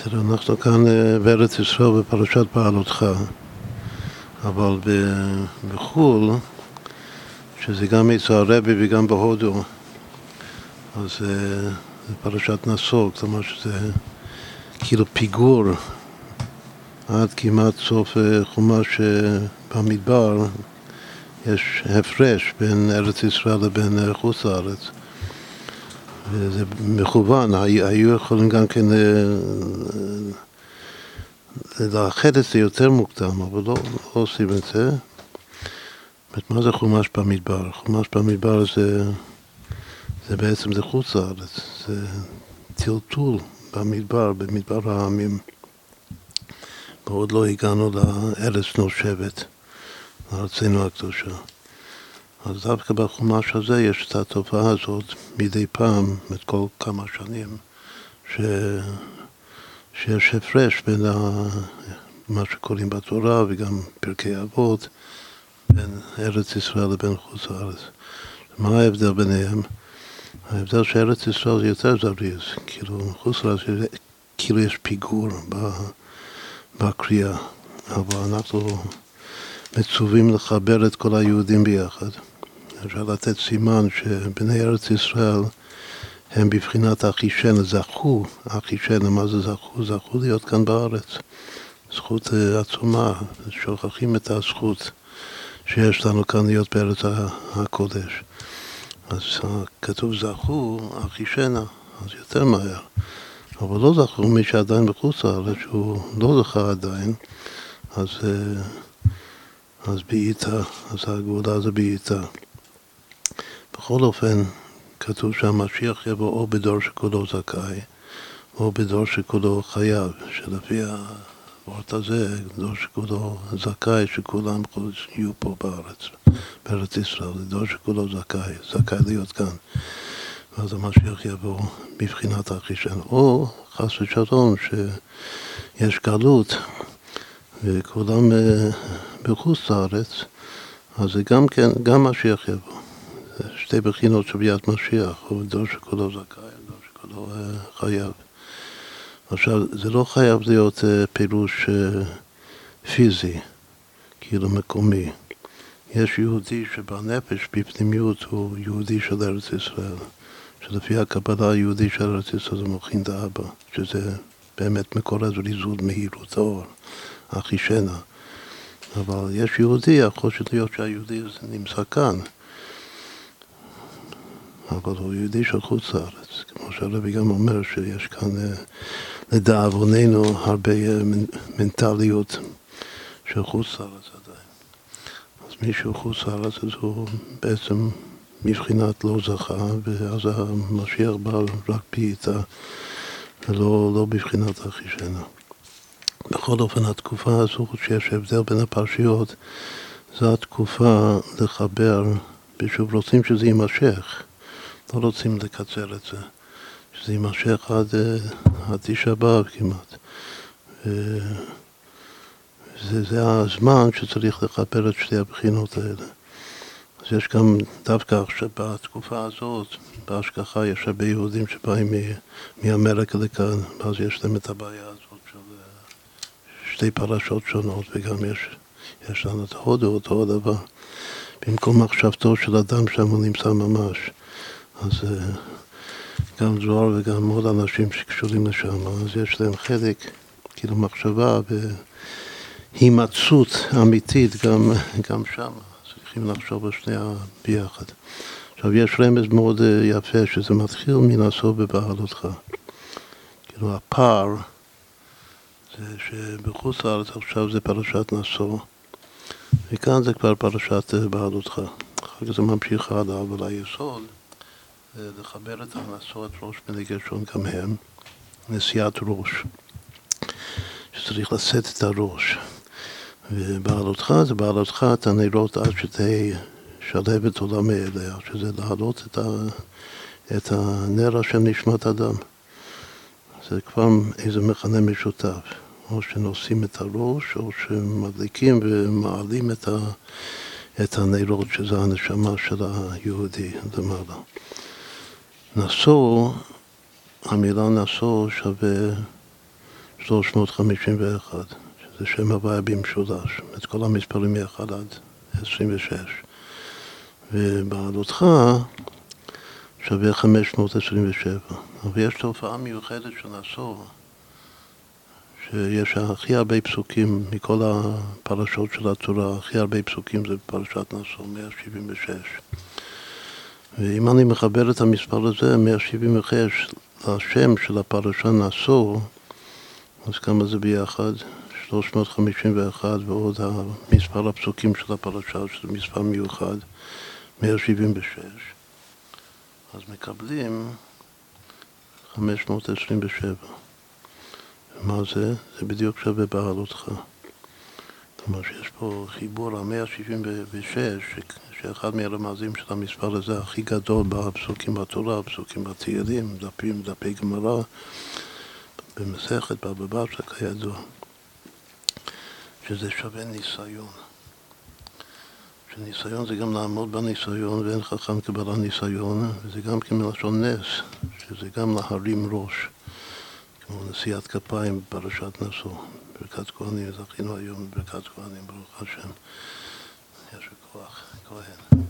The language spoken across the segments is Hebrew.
בסדר, אנחנו כאן אה, בארץ ישראל בפרשת בעלותך, אבל בחו"ל, שזה גם אצל הרבי וגם בהודו, אז אה, זה פרשת נשוא, כלומר שזה כאילו פיגור עד כמעט סוף אה, חומש במדבר, יש הפרש בין ארץ ישראל לבין חוץ לארץ. וזה מכוון, היו יכולים גם כן אה, לאחד את זה יותר מוקדם, אבל לא, לא עושים את זה. זאת מה זה חומש במדבר? חומש במדבר זה, זה בעצם זה חוץ לארץ, זה טלטול במדבר, במדבר העמים. ועוד לא הגענו לארץ נושבת, לארצנו הקדושה. אז דווקא בחומש הזה יש את התופעה הזאת מדי פעם, את כל כמה שנים, ש... שיש הפרש בין ה... מה שקוראים בתורה וגם פרקי אבות, בין ארץ ישראל לבין חוץ לארץ. מה ההבדל ביניהם? ההבדל שארץ ישראל זה יותר זריז, כאילו חוץ לארץ כאילו יש פיגור בקריאה, אבל אנחנו מצווים לחבר את כל היהודים ביחד. אפשר לתת סימן שבני ארץ ישראל הם בבחינת אחישנה, זכו, אחישנה, מה זה זכו? זכו להיות כאן בארץ. זכות אה, עצומה, שוכחים את הזכות שיש לנו כאן להיות בארץ הקודש. אז כתוב זכו, אחישנה, אז יותר מהר. אבל לא זכו מי שעדיין בחוץ לארץ, שהוא לא זכה עדיין, אז, אה, אז בעיטה, אז הגאולה זה בעיטה. בכל אופן, כתוב שהמשיח יבוא או בדור שכולו זכאי, או בדור שכולו חייב, שלפי הוורט הזה, דור שכולו זכאי, שכולם יהיו פה בארץ, בארץ ישראל, דור שכולו זכאי, זכאי להיות כאן. ואז המשיח יבוא בבחינת האחישן. או חס ושלום, שיש גלות וכולם אה, בחוץ לארץ, אז זה גם כן, גם משיח יבוא. שתי בחינות של ביאת משיח, הוא דור שכולו זכאי, דור שכולו אה, חייב. עכשיו, זה לא חייב להיות אה, פירוש אה, פיזי, כאילו מקומי. יש יהודי שבנפש, בפנימיות, הוא יהודי של ארץ ישראל. שלפי הקבלה היהודי של ארץ ישראל זה מוכין דאבא, שזה באמת מקור הזריזות, מהירות האור, אחישנה. אבל יש יהודי, יכול להיות שהיהודי נמצא כאן. אבל הוא יהודי של חוץ לארץ. כמו שהרבי גם אומר שיש כאן אה, לדאבוננו הרבה אה, מנטליות של חוץ לארץ עדיין. אז מי שהוא חוץ לארץ אז הוא בעצם מבחינת לא זכה, ואז המשיח בא רק בעיטה, ולא לא בבחינת אחישנה. בכל אופן, התקופה הזו שיש הבדל בין הפרשיות, זו התקופה לחבר, ושוב רוצים שזה יימשך. לא רוצים לקצר את זה, שזה יימשך עד, עד תשעה באב כמעט. זה, זה הזמן שצריך לכפר את שתי הבחינות האלה. אז יש גם דווקא עכשיו בתקופה הזאת, בהשגחה, יש הרבה יהודים שבאים מאמריקה לכאן, ואז יש להם את הבעיה הזאת של שתי פרשות שונות, וגם יש, יש לנו את הודו, אותו הדבר. במקום מחשבתו של אדם שם הוא נמצא ממש. אז אה, גם זוהר וגם עוד אנשים שקשורים לשם, אז יש להם חלק, כאילו מחשבה והימצאות אמיתית גם, גם שם. צריכים לחשוב על שני ביחד. עכשיו, יש רמז מאוד אה, יפה, שזה מתחיל מן הסוף בבעלותך. כאילו, הפער, זה שבחוץ לארץ עכשיו זה פרשת נשוא, וכאן זה כבר פרשת אה, בעלותך. אחר כך זה ממשיך הלאה, אבל היסוד לחבר את ההכנסות ראש בני גרשון גם הם, נשיאת ראש, שצריך לשאת את הראש. ובעלותך זה בעלותך את הנרות עד שתהא שלבת עולמי אליה, שזה להעלות את, ה, את הנר השם נשמת אדם. זה כבר איזה מכנה משותף, או שנושאים את הראש, או שמדליקים ומעלים את, ה, את הנרות, שזה הנשמה של היהודי למעלה. נשוא, המילה נשוא שווה 351, שזה שם הוויה במשולש, את כל המספרים מ-1 עד 26. ובעלותך שווה 527. אבל יש תופעה מיוחדת של עשור, שיש הכי הרבה פסוקים מכל הפרשות של התורה, הכי הרבה פסוקים זה בפרשת נשוא, 176. ואם אני מחבר את המספר הזה, 176, לשם של הפרשה נשוא, אז כמה זה ביחד? 351 ועוד מספר הפסוקים של הפרשה, שזה מספר מיוחד, 176. אז מקבלים 527. מה זה? זה בדיוק שווה בעלותך. כלומר שיש פה חיבור ה-176, שאחד מהרמזים של המספר הזה הכי גדול בפסוקים בתורה, פסוקים בתהילים, דפים, דפי גמרא, במסכת בבא בתרא כידוע, שזה שווה ניסיון. שניסיון זה גם לעמוד בניסיון ואין חכם קבלה ניסיון, וזה גם כן מלשון נס, שזה גם להרים ראש, כמו נשיאת כפיים בפרשת נשוא, ברכת כהנים, זכינו היום בברכת כהנים, ברוך השם, יש כוח, כהן.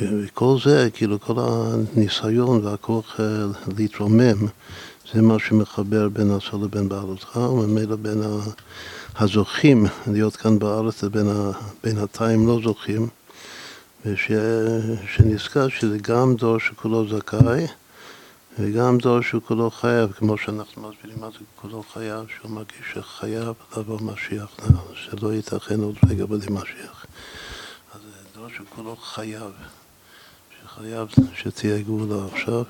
וכל זה, כאילו כל הניסיון והכוח אה, להתרומם, זה מה שמחבר בין עשו לבין בעלותך, וממילא בין הזוכים להיות כאן בארץ לבין בינתיים לא זוכים, ושנזכר שזה גם דור שכולו זכאי וגם דור שכולו חייב, כמו שאנחנו מסבירים מה זה כולו חייב, שהוא מרגיש שחייב לבוא משיח, שלא ייתכן עוד רגע בלי משיח. אז דור שכולו חייב, שחייב שתהיה גאולה עכשיו,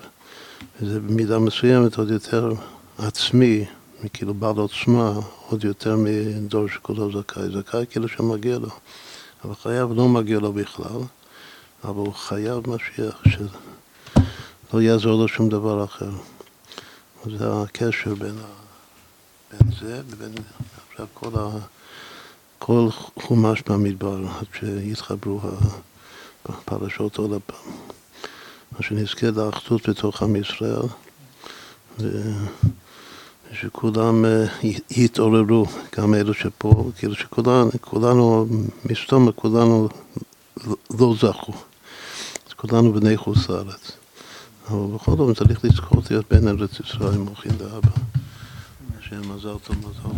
וזה במידה מסוימת עוד יותר עצמי, כאילו בעל עוצמה, עוד יותר מדור שכולו זכאי. זכאי כאילו שמגיע לו, אבל חייב לא מגיע לו בכלל, אבל הוא חייב משיח, שלא יעזור לו שום דבר אחר. זה הקשר בין, ה... בין זה ובין עכשיו כל, ה... כל חומש במדבר, עד שיתחברו הפרשות עוד הפעם. אז שנזכה לאחדות בתוך עם ישראל. ו... שכולם אה, יתעוררו, גם אלו שפה, כאילו שכולנו, מסתום כולנו לא זכו. אז כולנו בני חוץ לארץ. אבל בכל זאת צריך לזכור להיות בין ארץ ישראל מוחין לאבא. השם מזל טוב, מזל טוב.